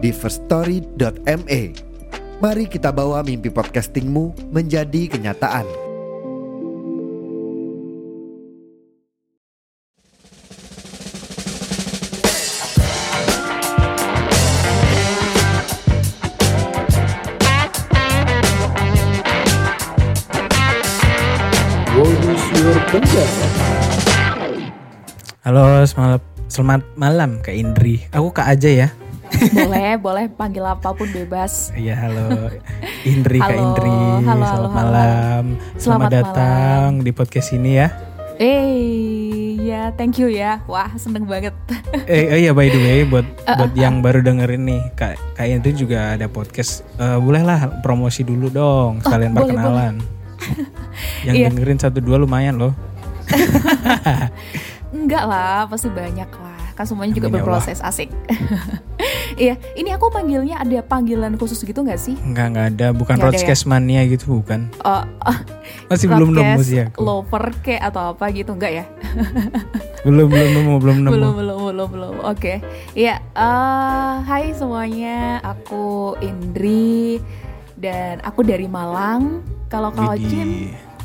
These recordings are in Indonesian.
di firststory.me. Mari kita bawa mimpi podcastingmu menjadi kenyataan. Halo, selamat, selamat malam Kak Indri. Aku Kak aja ya. Boleh boleh panggil apa pun bebas Iya, halo Indri Kak Halo, Indri. halo, selamat halo, malam. Selamat, Selamat datang di podcast ini ya. eh ya thank you ya wah seneng banget Eh, oh iya by the way buat Uh, buat yang baru dengerin nih, Kak Kak Indri juga ada podcast. Eh, bolehlah promosi dulu dong, sekalian Oh, boleh, perkenalan. yang Iya. dengerin satu dua lumayan loh. enggak lah pasti banyak lah kan semuanya juga Amin ya berproses asik iya ini aku panggilnya ada panggilan khusus gitu nggak sih Enggak enggak ada, bukan Nggak ada ya? Mania gitu bukan. oh, Masih belum nemu podcast sih aku. lover ke atau apa gitu enggak ya Belum belum nemu, belum nemu. belum belum belum belum oke iya eh, hai semuanya aku Indri dan aku dari Malang kalau Widih. Jim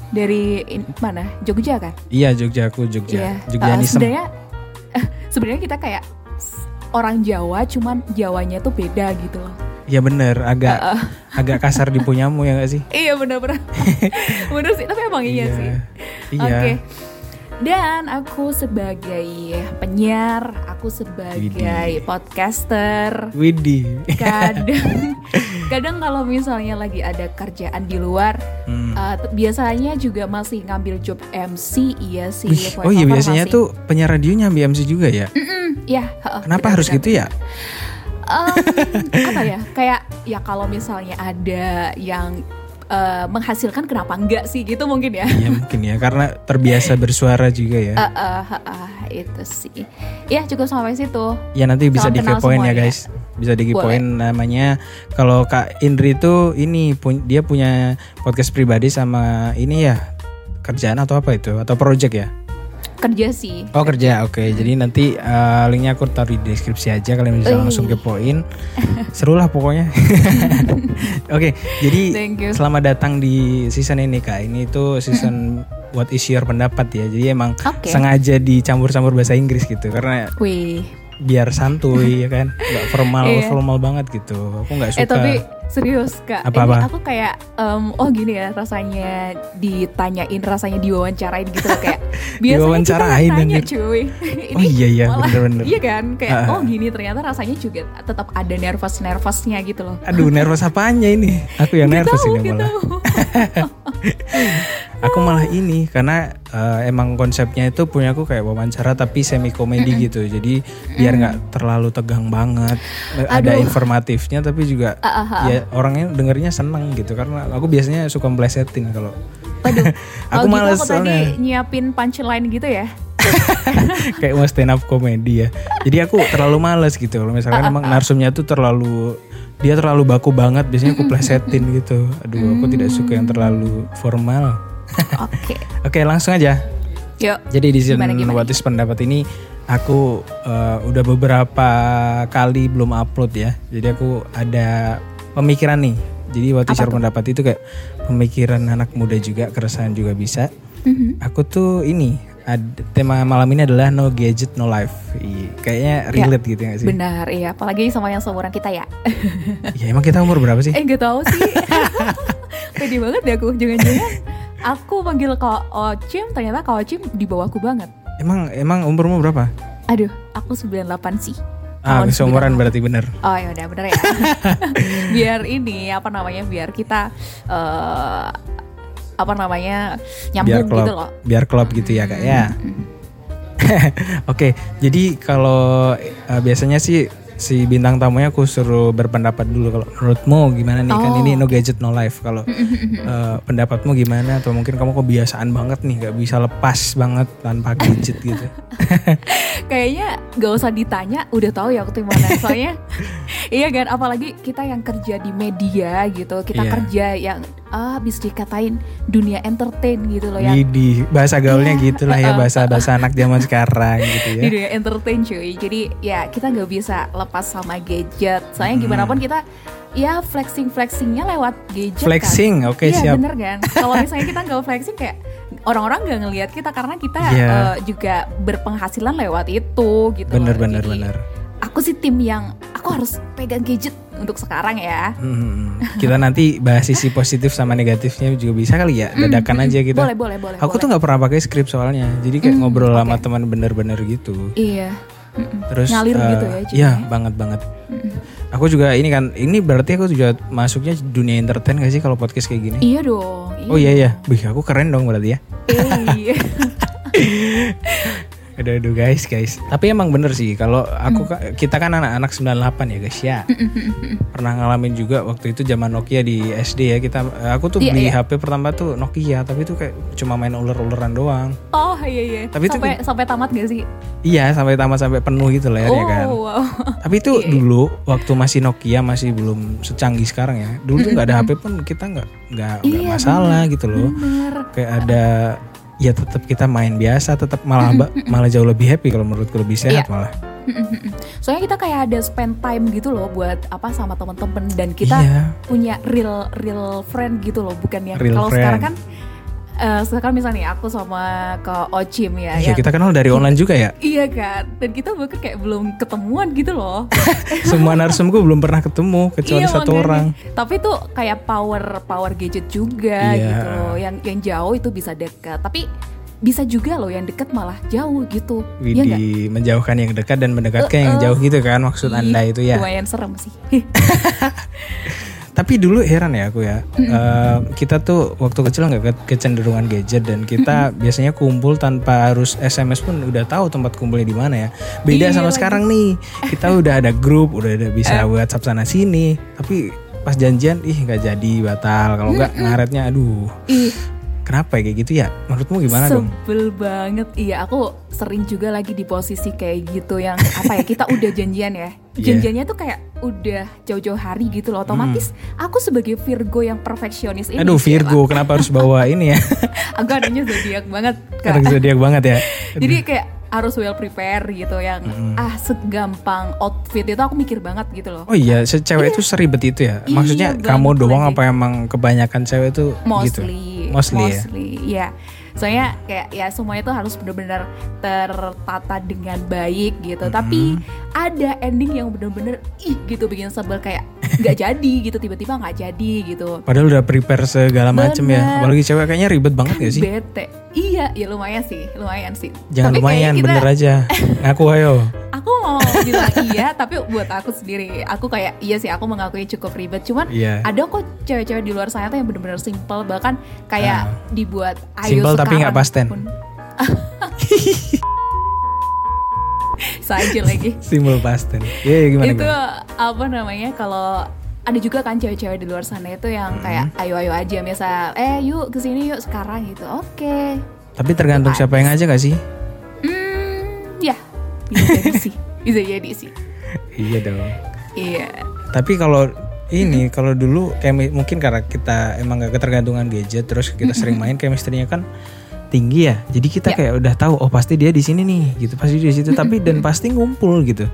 dari in- mana Jogja kan Iya Jogja aku Jogja. Iya. Jogja Uh, sebenarnya sebenarnya kita kayak orang Jawa cuman Jawanya tuh beda gitu loh. Iya bener, agak Uh, uh. agak kasar di punyamu ya gak sih? Iya benar-benar. bener sih, tapi emang iya, sih. Iya. Oke. Dan aku sebagai penyiar, aku sebagai Widih. podcaster. Widih. Kadang kadang kalau misalnya lagi ada kerjaan di luar, Hmm. uh, biasanya juga masih ngambil job MC, iya sih. Wih, oh iya biasanya masih. tuh penyiar radio nyambi MC juga ya. Mm, Iya, heeh, Kenapa harus benar-benar. gitu ya? Em, apa ya kayak ya kalau misalnya ada yang eh, menghasilkan kenapa enggak sih gitu mungkin ya. Iya mungkin ya karena terbiasa bersuara juga ya. Eh, eh, eh, eh, itu sih. Ya cukup sampai situ. Ya nanti bisa dikepoin ya guys. Bisa dikepoin namanya. Kalau Kak Indri itu ini pun- dia punya podcast pribadi sama ini ya kerjaan atau apa itu? Atau project ya? Kerja sih Oh kerja, oke. Jadi nanti uh, linknya aku taruh di deskripsi aja kalian bisa Wih. langsung kepoin. Seru lah pokoknya. oke, jadi Thank you. selamat datang di season ini kak. Ini tuh season What is your pendapat ya. Jadi emang Oke. sengaja dicampur-campur bahasa Inggris gitu karena wih biar santuy ya kan, nggak formal Iya. formal banget gitu. Aku nggak suka. eh tapi serius kak Apa-apa? ini aku kayak em, oh gini ya rasanya ditanyain rasanya diwawancarain gitu loh kayak biasanya Diwawancarain, kita tanya cuy Oh iya, iya, malah- bener-bener. iya kan kayak ah. oh gini ternyata rasanya juga tetap ada nervous nervousnya gitu loh Aduh nervous apanya ini? Aku yang nervous tahu, ini malah. Aku malah ini karena eh, emang konsepnya itu punya aku kayak wawancara tapi semi komedi gitu. Jadi biar nggak terlalu tegang banget. Eh, Ada Aduh. informatifnya tapi juga ah, ah. ya orangnya dengernya seneng gitu karena aku biasanya suka melesetin kalau Waduh, Aku males gitu aku tadi soalnya. nyiapin punchline gitu ya. kayak mau stand up komedi ya. Jadi aku terlalu males gitu kalau Ah, misalkan emang narsumnya tuh terlalu dia terlalu baku banget biasanya aku plesetin gitu. Aduh, aku tidak suka yang terlalu formal. Oke. Oke, langsung aja. Yuk. Jadi di? What is pendapat ini aku eh, udah beberapa kali belum upload ya. Jadi aku ada pemikiran nih. Jadi Apa your tuh? pendapat itu kayak pemikiran anak muda juga, keresahan juga bisa. Mhm. Aku tuh ini ad- tema malam ini adalah no gadget no life. Ih, Kayaknya relate gitu ya gak sih? Benar, iya. Apalagi sama yang seumuran kita ya. Ya emang kita umur berapa sih? eh, gak tahu sih. Pede banget deh aku. Jangan-jangan aku panggil Kak Ocim, ternyata Kak Ocim di bawahku banget. Emang emang umurmu berapa? Aduh, aku 98 sih. Ah, Tahun seumuran 98. berarti bener. Oh ya udah bener ya. biar ini apa namanya biar kita eh apa namanya Biar nyambung klop, gitu loh. biar klop gitu ya kak ya. Oke, jadi kalau eh, biasanya sih si bintang tamunya aku suruh berpendapat dulu kalau menurutmu gimana nih kan Oh. ini no gadget no life kalau eh, pendapatmu gimana atau mungkin kamu kebiasaan banget nih nggak bisa lepas banget tanpa gadget gitu. Kayaknya gak usah ditanya, udah tahu ya aku tuh mana. Soalnya iya kan, apalagi kita yang kerja di media gitu, kita Iya. kerja yang ah bisa dikatain dunia entertain gitu loh yang Widih, bahasa gaulnya Iya. gitulah ya bahasa bahasa anak zaman sekarang gitu ya. di dunia entertain cuy. Jadi ya kita nggak bisa lepas sama gadget. Soalnya gimana Hmm. pun kita ya flexing flexingnya lewat gadget Flexing, kan. oke, Iya siap. bener kan. Kalau misalnya kita nggak flexing kayak orang-orang nggak ngelihat kita karena kita Iya. eh, juga berpenghasilan lewat itu gitu. Bener loh. bener Jadi, bener. Aku sih tim yang aku harus pegang gadget untuk sekarang ya. Hmm, kita nanti bahas sisi positif sama negatifnya juga bisa kali ya. Dadakan aja kita. Hmm, Boleh boleh boleh. Aku tuh boleh. nggak pernah pakai skrip soalnya. Jadi kayak Hmm, ngobrol oke. sama teman bener-bener gitu. iya. Mm-mm. Terus Ngalir eh, gitu ya. Iya, banget banget. Aku juga ini kan ini berarti aku juga masuknya dunia entertain gak sih kalau podcast kayak gini? Iya dong. Oh iya iya, Wih, aku keren dong berarti ya. Iya. Aduh, aduh guys, guys. Tapi emang bener sih kalau aku Hmm. ka- kita kan anak-anak 98 ya guys ya. Pernah ngalamin juga waktu itu zaman Nokia di SD ya kita aku tuh Iya, beli iya. HP pertama tuh Nokia, tapi tuh kayak cuma main uler-uleran doang. Oh iya iya. Tapi itu sampai sampai tamat gak sih? Iya, sampai tamat sampai penuh gitu layarnya oh kan. wow. Tapi itu Iya, iya. dulu waktu masih Nokia masih belum secanggih sekarang ya. Dulu tuh nggak ada HP pun kita nggak nggak Iya, masalah gitu loh. Bener. Kayak ada ya tetap kita main biasa, tetap malah ba- malah jauh lebih happy kalau menurutku lebih sehat Iya. malah. Soalnya kita kayak ada spend time gitu loh buat apa sama temen-temen dan kita Iya. punya real real friend gitu loh, bukan yang kalau sekarang kan eh, sekarang misalnya nih aku sama ke Ochim ya, Iya yang- kita kenal dari online juga ya. Iya kan, dan kita bahkan kayak belum ketemuan gitu loh. Semua narsumku belum pernah ketemu kecuali Iya, satu makanya. orang. Tapi tuh kayak power power gadget juga Iya. gitu loh. Yang yang jauh itu bisa dekat, tapi bisa juga loh yang dekat malah jauh gitu. Widih, menjauhkan yang dekat dan mendekatkan yang Uh-uh. jauh gitu kan maksud anda itu ya. Lumayan serem sih. Tapi dulu heran ya aku ya. Eh, kita tuh waktu kecil nggak ke- kecenderungan gadget dan kita biasanya kumpul tanpa harus SMS pun udah tahu tempat kumpulnya di mana ya. Beda Iya sama lagi. sekarang nih. Kita udah ada grup, udah ada bisa WhatsApp sana sini. Tapi pas janjian ih nggak jadi batal. Kalau nggak ngaretnya aduh. Ih, Kenapa ya kayak gitu ya? Menurutmu gimana dong? sebel banget. Iya, aku sering juga lagi di posisi kayak gitu yang apa ya? Kita udah janjian ya. Iya. Janjiannya tuh kayak udah jauh-jauh hari gitu loh. Otomatis aku sebagai Virgo yang perfeksionis ini. Hmm. Aduh Virgo, kenapa harus bawa ini ya? Aku adanya zodiak banget. Kak. Zodiak banget ya. Jadi kayak harus well prepare gitu yang ah segampang outfit itu aku mikir banget gitu loh. Oh iya, cewek itu seribet itu ya. Iya, Maksudnya banget kamu doang lagi. apa emang kebanyakan cewek itu gitu? Mostly Mostly, ya. iya. Soalnya kayak ya semuanya itu harus benar-benar tertata dengan baik gitu. Tapi ada ending yang benar-benar ih gitu bikin sebel kayak nggak jadi gitu tiba-tiba nggak jadi gitu. Padahal udah prepare segala macem ya. Apalagi cewek kayaknya ribet banget gak sih? Bete. Iya, ya lumayan sih, lumayan sih. Jangan Tapi lumayan, kita- bener aja. Ngaku ayo. Aku mau bilang iya, tapi buat aku sendiri, aku kayak iya sih, aku mengakui cukup ribet. Cuman Iya. ada kok cewek-cewek di luar sana tuh yang bener-bener simple, bahkan kayak Ah. dibuat ayo Simple tapi nggak pasten. Saja lagi. Simbol pasten. Iya iya, gimana? itu gimana? apa namanya kalau ada juga kan cewek-cewek di luar sana itu yang Hmm. kayak ayo-ayo aja misal eh yuk ke sini yuk sekarang gitu oke Tapi tergantung siapa yang ngajak gak sih? hmm ya bisa jadi sih bisa jadi sih iya dong. iya Tapi kalau ini kalau dulu kayak mungkin karena kita emang gak ketergantungan gadget terus kita sering main chemistry-nya kan tinggi ya. Jadi kita Ya. kayak udah tahu oh pasti dia di sini nih gitu. Pasti dia di situ tapi dan pasti ngumpul gitu.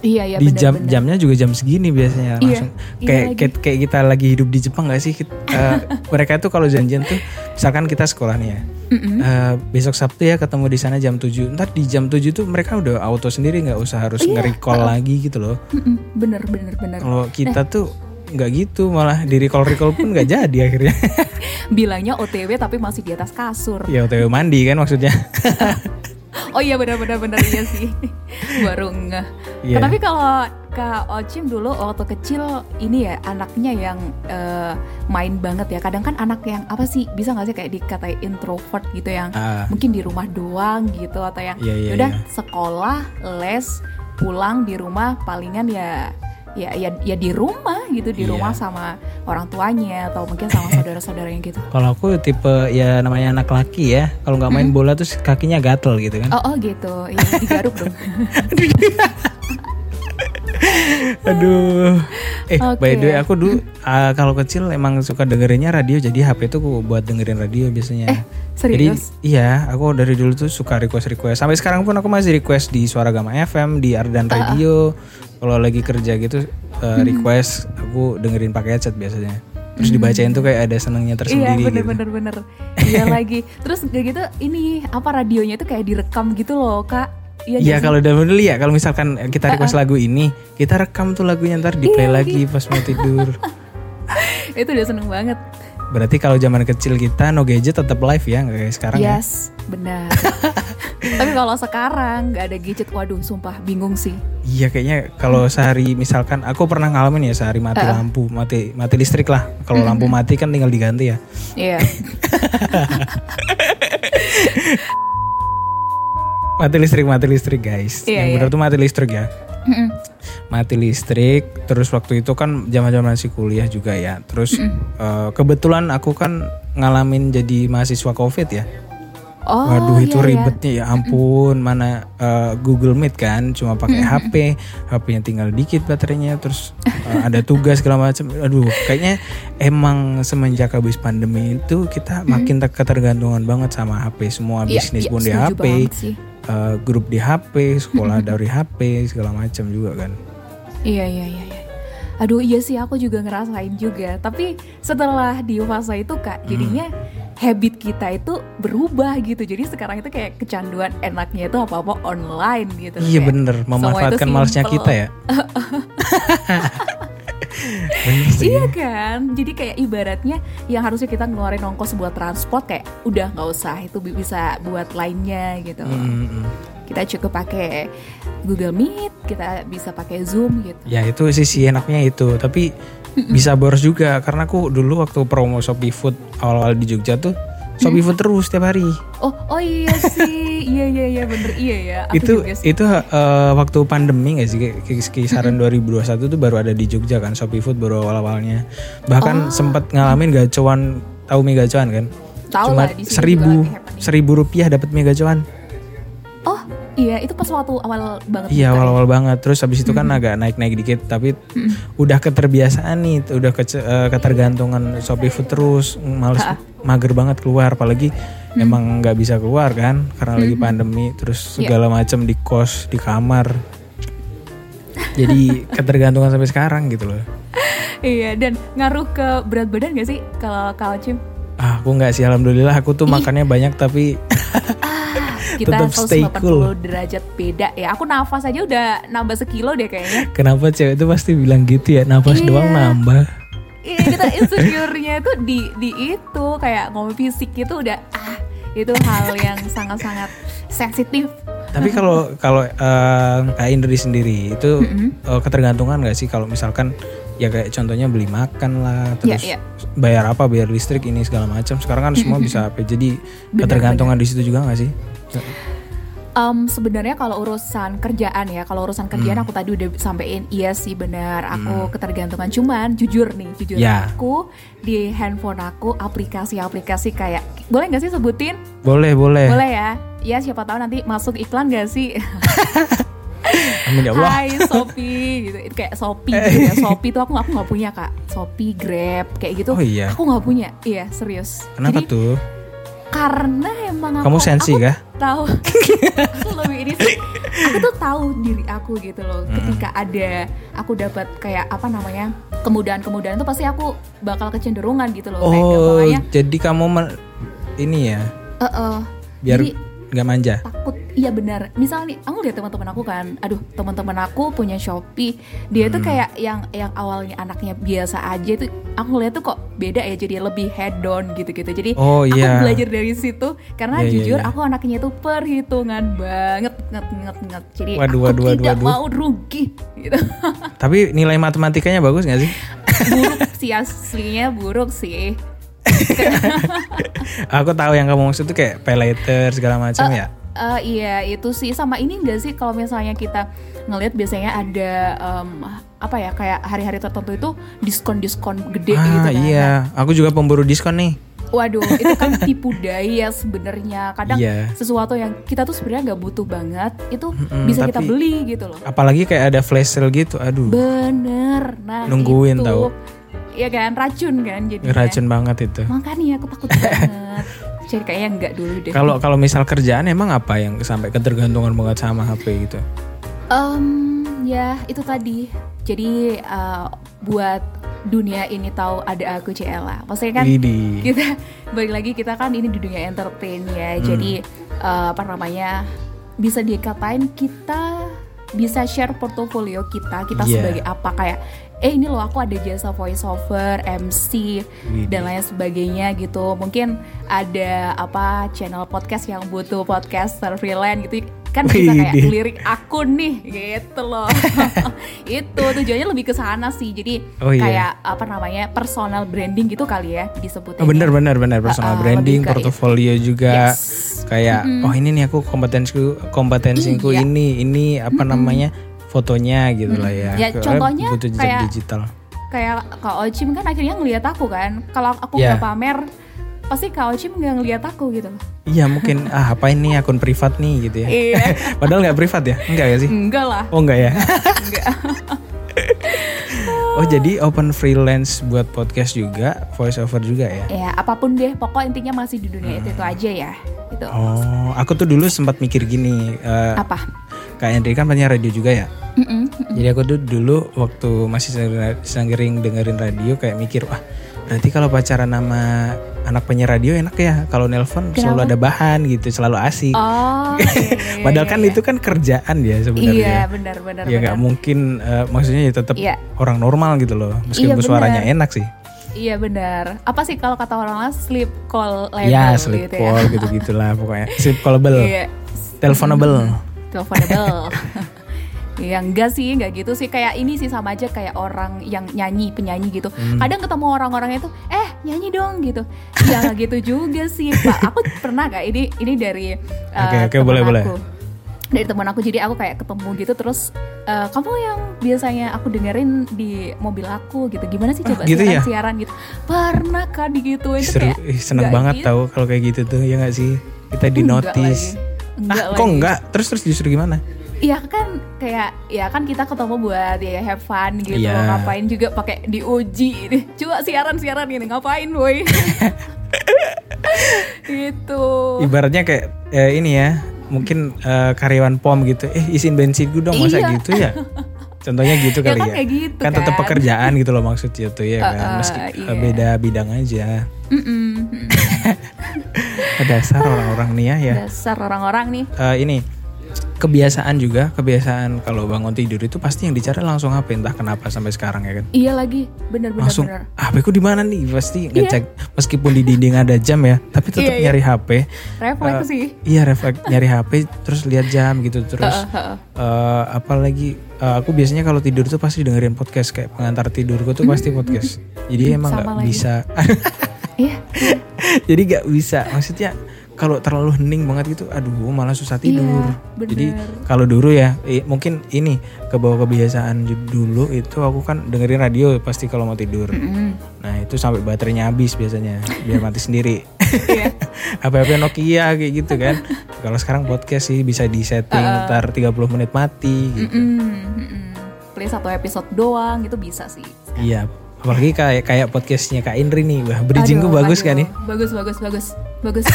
iya iya di jam bener-bener. jamnya juga jam segini biasanya Iya, langsung iya kayak, lagi. kayak kayak kita lagi hidup di Jepang gak sih Kit- eh, mereka tuh kalau janjian tuh misalkan kita sekolah nih ya eh, besok Sabtu ya ketemu di sana jam 7 ntar di jam 7 tuh mereka udah auto sendiri nggak usah harus Iya, nge-recall lagi gitu loh Mm-mm, bener bener bener kalau kita tuh nggak gitu malah di recall recall pun nggak jadi akhirnya bilangnya OTW tapi masih di atas kasur ya otw mandi kan maksudnya oh iya benar benar benar iya sih baru ngeh Iya. tapi kalau Kak Ochim dulu waktu kecil ini ya anaknya yang eh, main banget ya kadang kan anak yang apa sih bisa nggak sih kayak dikatain introvert gitu yang Ah. mungkin di rumah doang gitu atau yang Iya, iya, udah iya. sekolah les pulang di rumah palingan ya ya ya ya di rumah gitu di Iya. rumah sama orang tuanya atau mungkin sama saudara-saudaranya gitu. Kalau aku tipe ya namanya anak laki ya. Kalau nggak main bola terus kakinya gatel gitu kan. Oh oh gitu, ya digaruk dong. Aduh. Eh Oke. by the way aku dulu uh, kalau kecil emang suka dengerinnya radio jadi HP tuh aku buat dengerin radio biasanya. Eh, Jadi serius? iya, aku dari dulu tuh suka request-request. Sampai sekarang pun aku masih request di Suara Gama FM, di Ardan Ah, Radio. Kalau lagi kerja gitu uh, Hmm. request aku dengerin pakai headset biasanya. Terus dibacain tuh kayak ada senengnya Iya tersendiri bener gitu. bener bener. Iya lagi. Terus kayak gitu ini apa radionya itu kayak direkam gitu loh kak. Iya Iya sih? kalau udah dulu ya kalau misalkan kita request lagu ini kita rekam tuh lagunya ntar di play Iya, lagi pas mau tidur. itu udah seneng banget. Berarti kalau zaman kecil kita no gadget tetap live ya nggak kayak sekarang ya. Yes, benar. Tapi kalau sekarang nggak ada gadget, waduh, sumpah bingung sih. Iya kayaknya kalau sehari misalkan aku pernah ngalamin ya sehari mati lampu, mati mati listrik lah. Kalau lampu mati kan tinggal diganti ya. Iya. Mati listrik, mati listrik guys. Iya, Yang iya. benar tuh mati listrik ya. Mm-mm. Mati listrik. Terus waktu itu kan zaman-zaman masih kuliah juga ya. Terus eh, kebetulan aku kan ngalamin jadi mahasiswa covid ya. Oh, Waduh itu iya, iya. ribetnya ya ampun mana eh, Google Meet kan cuma pakai HP, HP-nya tinggal dikit baterainya terus eh, ada tugas segala macam. Aduh kayaknya emang semenjak habis pandemi itu kita makin ter- ketergantungan banget sama HP semua Iya, bisnis iya, pun di HP, sih. eh, grup di HP, sekolah dari HP segala macam juga kan. Iya, iya, iya, iya. Aduh, iya sih aku juga ngerasain juga. Tapi setelah di fase itu kak, jadinya habit kita itu berubah gitu. Jadi sekarang itu kayak kecanduan enaknya itu apa-apa online gitu. Iya Kayak bener memanfaatkan malesnya simple. kita ya. Iya kan, jadi kayak ibaratnya yang harusnya kita ngeluarin ongkos buat transport kayak udah nggak usah itu bi- bisa buat lainnya gitu. Mm, mm. Kita cukup pakai Google Meet, kita bisa pakai Zoom gitu. Ya itu sisi enaknya itu, tapi bisa boros juga karena aku dulu waktu promo Shopee Food awal-awal di Jogja tuh Shopee Food terus tiap hari. Oh, oh iya sih, iya iya iya bener iya ya. Aku itu itu eh, waktu pandemi gak sih kisaran 2021 tuh baru ada di Jogja kan Shopee Food baru awal-awalnya. Bahkan sempat ngalamin gacuan tahu mie gacuan kan? Tahu Cuma lah, seribu seribu rupiah dapat mie gacuan. Iya, itu pas waktu awal banget. Iya buka ya. awal-awal banget. Terus habis itu kan agak naik-naik dikit, tapi udah keterbiasaan nih, udah kece- eh, ketergantungan Shopee Food terus, males mager banget keluar, apalagi emang nggak bisa keluar kan, karena lagi pandemi, terus Iya. segala macam di kos, di kamar. Jadi ketergantungan sampai sekarang gitu loh. Iya, dan ngaruh ke berat badan gak sih kalau kalau Cim? Ah, aku nggak sih, alhamdulillah aku tuh makannya banyak tapi Kita Tetap stay 180 cool. derajat beda ya. Aku nafas aja udah nambah sekilo deh kayaknya. kenapa cewek itu pasti bilang gitu ya, nafas Iya. doang nambah. Iya kita insecure-nya itu di di itu kayak ngomong fisik itu udah ah itu hal yang sangat-sangat sensitif. Tapi kalau kalau eh, Kak Indri sendiri itu eh, ketergantungan nggak sih kalau misalkan ya kayak contohnya beli makan lah Iya, terus iya. bayar apa bayar listrik ini segala macam sekarang kan semua bisa HP jadi ketergantungan di situ juga nggak sih? Em, sebenarnya kalau urusan kerjaan ya, kalau urusan kerjaan Hmm. aku tadi udah sampein iya sih benar aku ketergantungan. Cuman jujur nih, jujur Ya. aku di handphone aku aplikasi-aplikasi kayak boleh nggak sih sebutin? Boleh boleh. Boleh ya. Ya siapa tahu nanti masuk iklan gak sih? Amin ya Allah. Hai Shopee gitu. Itu kayak Shopee gitu ya. Shopee tuh aku aku nggak punya kak. Shopee, Grab kayak gitu. Oh iya. Aku nggak punya. Iya serius. Kenapa Jadi, tuh? Karena emang aku Kamu sensi aku kah? tahu. Aku lebih ini sih. Aku tuh tahu diri aku gitu loh. Ketika ada aku dapat kayak apa namanya kemudahan-kemudahan tuh pasti aku bakal kecenderungan gitu loh. Kayak Oh, gampangnya jadi kamu ini ya? Eh, eh, biar jadi nggak manja. takut iya benar misalnya nih aku lihat teman-teman aku kan aduh teman-teman aku punya shopee dia tuh kayak yang yang awalnya anaknya biasa aja tuh aku lihat tuh kok beda ya jadi lebih head down gitu-gitu jadi Oh, aku iya. belajar dari situ karena Iya, iya, jujur iya. aku anaknya tuh perhitungan banget nget nget nget jadi Waduh, aku waduh, tidak waduh. mau rugi gitu Tapi nilai matematikanya bagus nggak sih? buruk sih aslinya buruk sih Aku tahu yang kamu maksud tuh kayak pay later segala macam ya. Eh, iya itu sih sama ini enggak sih kalau misalnya kita ngelihat biasanya ada em, apa ya kayak hari-hari tertentu itu diskon-diskon gede ah gitu kan. iya, aku juga pemburu diskon nih. Waduh, itu kan tipu daya sebenarnya. Kadang Iya. sesuatu yang kita tuh sebenarnya nggak butuh banget, itu Mm-mm, bisa kita beli gitu loh. Apalagi kayak ada flash sale gitu, aduh. Bener, nah Nungguin itu. tahu. Iya kan, racun kan jadi. Racun banget itu. Makanya aku takut banget. Jadi kayaknya enggak dulu deh. Kalau kalau misal kerjaan emang apa yang sampai ketergantungan banget sama HP gitu? Em, ya itu tadi. Jadi eh, buat dunia ini tahu ada aku Ciela. Maksudnya kan Widih. kita balik lagi kita kan ini di dunia entertain ya. Hmm. Jadi eh, apa namanya bisa dikatain kita bisa share portofolio kita kita Iya. sebagai apa kayak eh ini loh aku ada jasa voice over, MC dan lain sebagainya gitu. Mungkin ada apa channel podcast yang butuh podcaster freelance gitu kan bisa kayak lirik akun nih gitu loh. itu tujuannya lebih ke sana sih. Jadi Oh, iya. kayak apa namanya personal branding gitu kali ya disebutnya. Oh, bener bener bener personal Uh, branding, portofolio juga Yes. kayak oh ini nih aku kompetensiku kompetensiku Iya. ini ini apa namanya fotonya gitu lah ya. Ya, contohnya butuh kayak- digital. Kayak Kak Ochim kan akhirnya ngelihat aku kan. Kalau aku Iya. nggak pamer pasti Kak Ochim nggak ngelihat aku gitu loh. Iya mungkin ah apa ini akun privat nih gitu ya. Iya. Padahal nggak privat ya? Enggak ya sih? Enggak lah. Oh enggak ya? Enggak. Oh jadi open freelance buat podcast juga, voice over juga ya? ya apa pun deh. Pokok intinya masih di dunia itu, itu aja ya. Gitu. Oh, aku tuh dulu sempat mikir gini, eh, Apa? Kak Henry kan punya radio juga ya. Mm-mm. Jadi aku tuh dulu waktu masih sering dengerin radio kayak mikir, wah berarti kalau pacaran sama anak penyiar radio enak ya. Kalau nelpon selalu ada bahan gitu, selalu asik. Oh. iya, iya, iya, Padahal kan iya. itu kan kerjaan ya Iya, sebenarnya. benar benar ya nggak mungkin, eh, maksudnya ya tetap Iya. orang normal gitu loh, meskipun benar. suaranya enak sih. Iya benar. Apa sih kalau kata orang lain sleep call label Ya sleep gitu call gitu gitulah pokoknya. Sleep callable, Iya. teleponable. Teleponable. ya enggak sih, enggak gitu sih. Kayak ini sih sama aja kayak orang yang nyanyi, penyanyi gitu. Hmm. Kadang ketemu orang-orang itu, eh nyanyi dong gitu. Ya nggak gitu juga sih, Pak. Aku pernah gak ini ini dari uh, Oke, oke, teman boleh, boleh. aku. Dari teman aku jadi aku kayak ketemu gitu terus uh, kamu yang biasanya aku dengerin di mobil aku gitu. Gimana sih coba gitu ya? siaran-siaran gitu. Pernah kan digituin Itu Seru, kayak seneng banget gitu. tahu kalau kayak gitu tuh ya nggak sih? Kita di Enggak notice. Enggak ah, kok lagi. enggak? Terus terus justru gimana? Iya kan kayak ya kan kita ketemu buat ya have fun gitu Iya. ngapain juga pakai diuji nih coba siaran siaran gini ngapain boy gitu Ibaratnya kayak eh, ini ya, mungkin eh, karyawan pom gitu. Eh isiin bensin gue dong masa Iya. gitu ya? Contohnya gitu Ya kali kan ya. kayak gitu kan tetap kan. pekerjaan gitu loh maksudnya tuh ya kan. Uh, uh, Meski iya. beda bidang aja. Mm-mm. Dasar orang-orang nih ya ya. dasar orang-orang nih. Eh, ini kebiasaan juga kebiasaan kalau bangun tidur itu pasti yang dicari langsung HP entah kenapa sampai sekarang ya kan? Iya lagi bener-bener langsung bener. HP ku di mana nih? Pasti ngecek meskipun di dinding ada jam ya tapi tetap Iya, iya. nyari HP refleks Eh, sih iya refleks nyari HP terus lihat jam gitu terus Heeh, heeh. eh, apalagi eh, aku biasanya kalau tidur tuh pasti dengerin podcast kayak pengantar tidurku tuh pasti podcast. Jadi emang nggak bisa. iya jadi nggak bisa maksudnya kalau terlalu hening banget gitu aduh malah susah tidur Iya, bener. jadi kalau dulu ya mungkin ini kebawa kebiasaan ju- dulu itu aku kan dengerin radio pasti kalau mau tidur Mm-mm. nah itu sampai baterainya habis biasanya biar mati sendiri Iya. HP-HP Nokia kayak gitu kan kalau sekarang podcast sih bisa di setting ntar 30 menit mati gitu. Mm-mm, mm-mm. play satu episode doang gitu bisa sih iya apalagi kayak kayak podcastnya Kak Indri nih wah bridging Aduh, gue bagus aduh. kan nih bagus bagus bagus bagus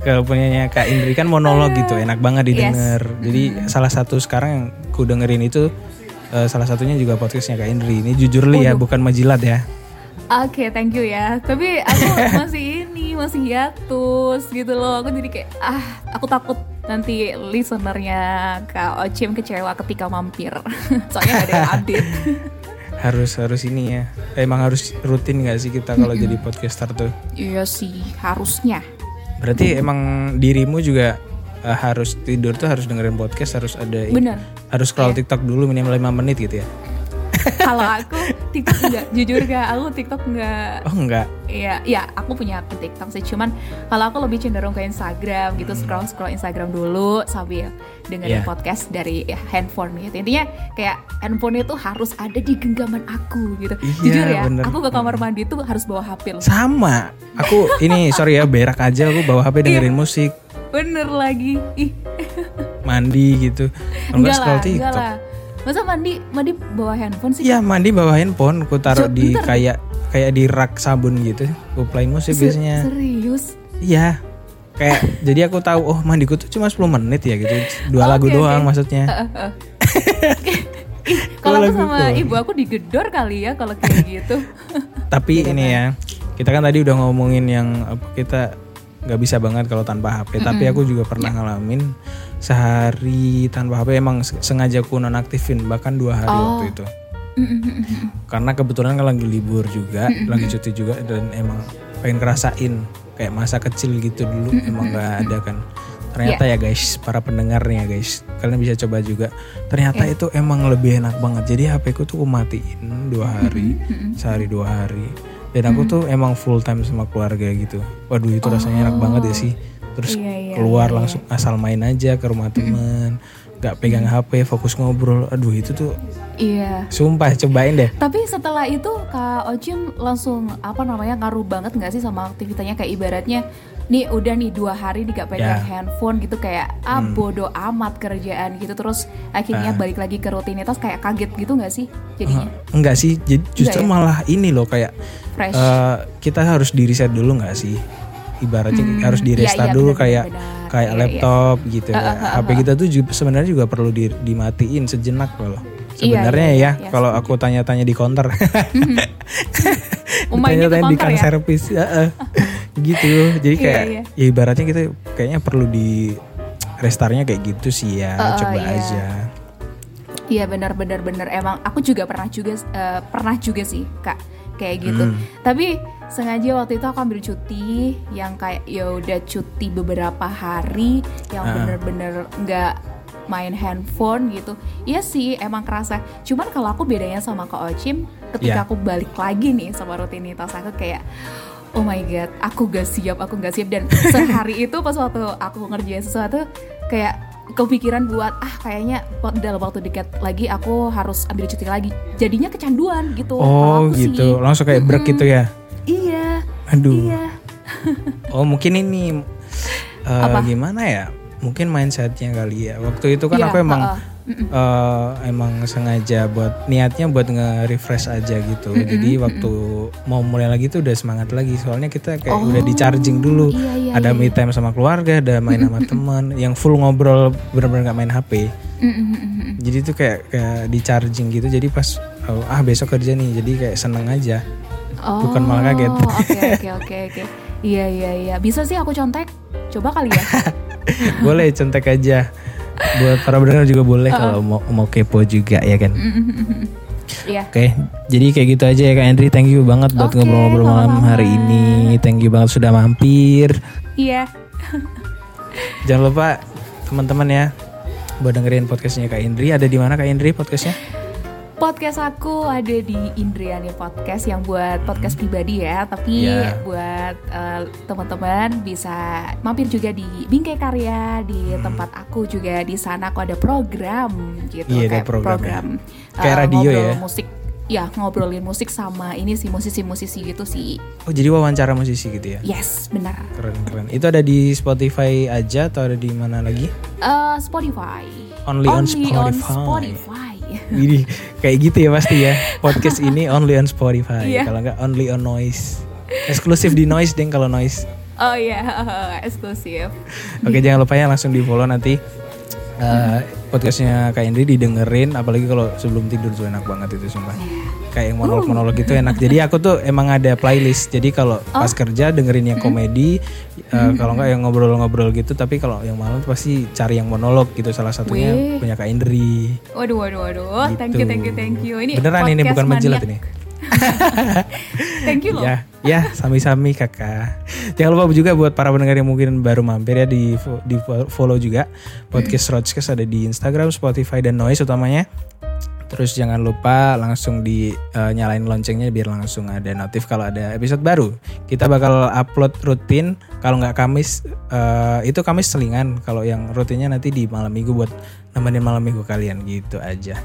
kalau punyanya Kak Indri kan monolog gitu enak banget didengar jadi salah satu sekarang yang ku dengerin itu eh, salah satunya juga podcastnya Kak Indri ini jujur li ya bukan majilat ya Oke, thank you ya. Tapi aku masih ini, masih hiatus gitu loh. Aku jadi kayak ah, aku takut nanti listenernya Kak Ocim kecewa ketika mampir. Soalnya gak ada yang update. harus harus ini ya. Emang harus rutin nggak sih kita kalau jadi podcaster tuh? Iya sih, harusnya. berarti emang dirimu juga eh, harus tidur tuh harus dengerin podcast harus ada ini- Bener. harus scroll TikTok dulu minimal 5 menit gitu ya Kalau aku TikTok enggak, jujur gak, aku TikTok enggak. Oh enggak. Iya, iya, aku punya akun TikTok sih. Cuman kalau aku lebih cenderung ke Instagram gitu, scroll scroll Instagram dulu sambil dengerin Iya. podcast dari ya, handphone gitu. Intinya kayak handphone itu harus ada di genggaman aku gitu. Iya, jujur ya, bener. aku ke kamar mandi tuh harus bawa HP loh. Sama. Aku ini sorry ya berak aja aku bawa HP dengerin musik, Bener lagi. Ih, mandi gitu. Enggak enggak scroll lah, enggak lah. Masa mandi mandi bawa handphone sih? Iya mandi bawa handphone, ku taruh So, di bentar. kayak kayak di rak sabun gitu. Ku play musik Se- biasanya. Serius? Iya. Kayak jadi aku tahu oh mandiku tuh cuma 10 menit ya gitu. Dua Oh, lagu oke, doang maksudnya. Kalau aku sama ibu aku digedor kali ya kalau kayak gitu. Tapi ini ya, kita kan tadi udah ngomongin yang apa kita nggak bisa banget kalau tanpa HP. Tapi aku juga pernah Ya. ngalamin sehari tanpa HP emang se- sengaja aku nonaktifin bahkan dua hari Oh. waktu itu. Karena kebetulan kan lagi libur juga, lagi cuti juga dan emang pengen ngerasain kayak masa kecil gitu dulu emang nggak ada kan. Ternyata ya guys, para pendengarnya guys, kalian bisa coba juga. Ternyata itu emang lebih enak banget. Jadi HP ku tuh aku matiin dua hari, sehari dua hari. Dan aku tuh emang full time sama keluarga gitu. Waduh itu rasanya enak banget ya sih. Terus Iya, iya, keluar iya, langsung asal main aja ke rumah temen, nggak pegang HP, fokus ngobrol. Aduh itu tuh Iya. sumpah cobain deh. Tapi setelah itu Kak Ocim langsung apa namanya ngaruh banget nggak sih sama aktivitasnya kayak ibaratnya nih udah nih dua hari nih gak pegang Ya. Hmm. handphone gitu kayak ah bodo amat kerjaan gitu terus akhirnya balik lagi ke rutinitas kayak kaget gitu nggak sih jadinya Enggak sih, jadi justru ya? malah ini loh kayak fresh eh, kita harus di reset dulu nggak sih? Ibaratnya Hmm, harus di iya, restart iya, dulu benar, kayak benar. kayak Iya, iya. laptop gitu. Uh, ya. uh, uh, HP kita tuh juga, sebenarnya juga perlu di, dimatiin sejenak loh. Iya, Sebenarnya iya, ya, iya, kalau aku tanya-tanya di counter. Mainnya ke tanya-tanya di kang ya? servis, ya, eh. gitu. Jadi Iya, kayak iya. ya ibaratnya kita kayaknya perlu di restartnya kayak gitu sih ya, Uh, uh, coba iya. aja. Iya benar benar benar emang aku juga pernah juga eh, pernah juga sih kak kayak gitu. Hmm. Tapi sengaja waktu itu aku ambil cuti yang kayak ya udah cuti beberapa hari yang Ah. bener-bener nggak main handphone gitu. Iya sih emang kerasa. Cuman kalau aku bedanya sama Kak Ocim ketika Iya. aku balik lagi nih sama rutinitas aku kayak Oh my god, aku gak siap, aku gak siap dan sehari itu pas waktu aku ngerjain sesuatu kayak kepikiran buat ah kayaknya dalam waktu dekat lagi aku harus ambil cuti lagi. Jadinya kecanduan gitu. Oh aku gitu, sih. langsung kayak break gitu ya. Iya. Aduh. Iya. Oh mungkin ini eh, Apa? gimana ya? Mungkin mindsetnya kali ya. Waktu itu kan Iya, aku emang Mm-mm. eh, emang sengaja buat niatnya buat nge-refresh aja gitu. Jadi waktu mau mulai lagi tuh udah semangat lagi. Soalnya kita kayak udah di charging dulu. Iya, iya, ada iya. me time sama keluarga, ada main sama teman, yang full ngobrol bener-bener nggak main HP. Mm-mm-mm-mm. Jadi tuh kayak kayak di charging gitu. Jadi pas oh, ah besok kerja nih. Jadi kayak seneng aja. Oh, Bukan malah kaget. Oke oke oke oke. Iya iya iya. Bisa sih aku contek. Coba kali ya. boleh contek aja buat para pendengar juga boleh kalau mau mau kepo juga ya kan? Iya. oke jadi kayak gitu aja ya kak Andri. Thank you banget buat ngobrol-ngobrol malam sama-sama. hari ini. Thank you banget sudah mampir. Iya. jangan lupa teman-teman ya buat dengerin podcastnya kak Indri. Ada di mana kak Indri podcastnya Podcast aku ada di Indriani Podcast yang buat podcast pribadi ya, tapi Iya. buat eh, teman-teman bisa mampir juga di Bingkai Karya di tempat aku juga di sana aku ada program gitu ada kayak program ya. program Kayak eh, radio ya? musik ya ngobrolin musik sama ini sih musisi-musisi gitu sih. oh jadi wawancara musisi gitu ya Yes, benar. keren keren itu ada di Spotify aja atau ada di mana lagi Eh, Spotify. Only on Spotify. Spotify. Jadi kayak gitu ya pasti ya. Podcast ini only on Spotify. Iya. kalau nggak only on Noise. Eksklusif di Noise deng kalau Noise. Oh iya, eksklusif. Oke jangan lupa ya langsung di follow nanti. Eh, podcastnya Kak Indri didengerin apalagi kalau sebelum tidur tuh enak banget itu sumpah. Kayak yang monolog monolog itu enak. Jadi aku tuh emang ada playlist. Jadi kalau pas kerja dengerin yang komedi eh, kalau nggak yang ngobrol-ngobrol gitu tapi kalau yang malam tuh pasti cari yang monolog gitu salah satunya Wih. punya Kak Indri. Waduh, waduh, waduh. Thank you, thank you, thank you. Ini Gitu. beneran ini bukan menjilat ini Thank you loh. Ya, ya, sami-sami kakak. Jangan lupa juga buat para pendengar yang mungkin baru mampir ya di di fo- follow juga podcast Roadcast ada di Instagram, Spotify dan Noise utamanya. Terus jangan lupa langsung di eh, nyalain loncengnya biar langsung ada notif kalau ada episode baru. Kita bakal upload rutin. Kalau nggak Kamis eh, itu Kamis selingan. Kalau yang rutinnya nanti di malam minggu buat nemenin malam minggu kalian gitu aja.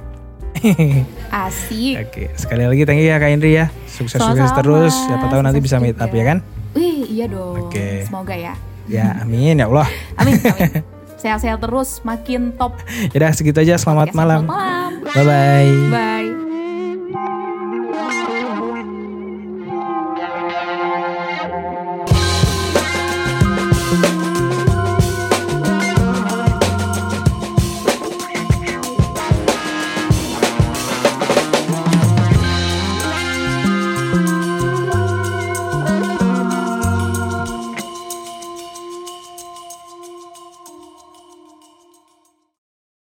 Asik. Oke, sekali lagi thank you ya Kak Indri ya. Sukses-sukses terus. Siapa tahu nanti bisa meet up ya kan? Wih, iya dong. Oke. Semoga ya. Ya, amin ya Allah. Amin, amin. Sehat-sehat terus, makin top. Yaudah segitu aja. Selamat Podcast malam. Selamat malam. Bye bye. Bye.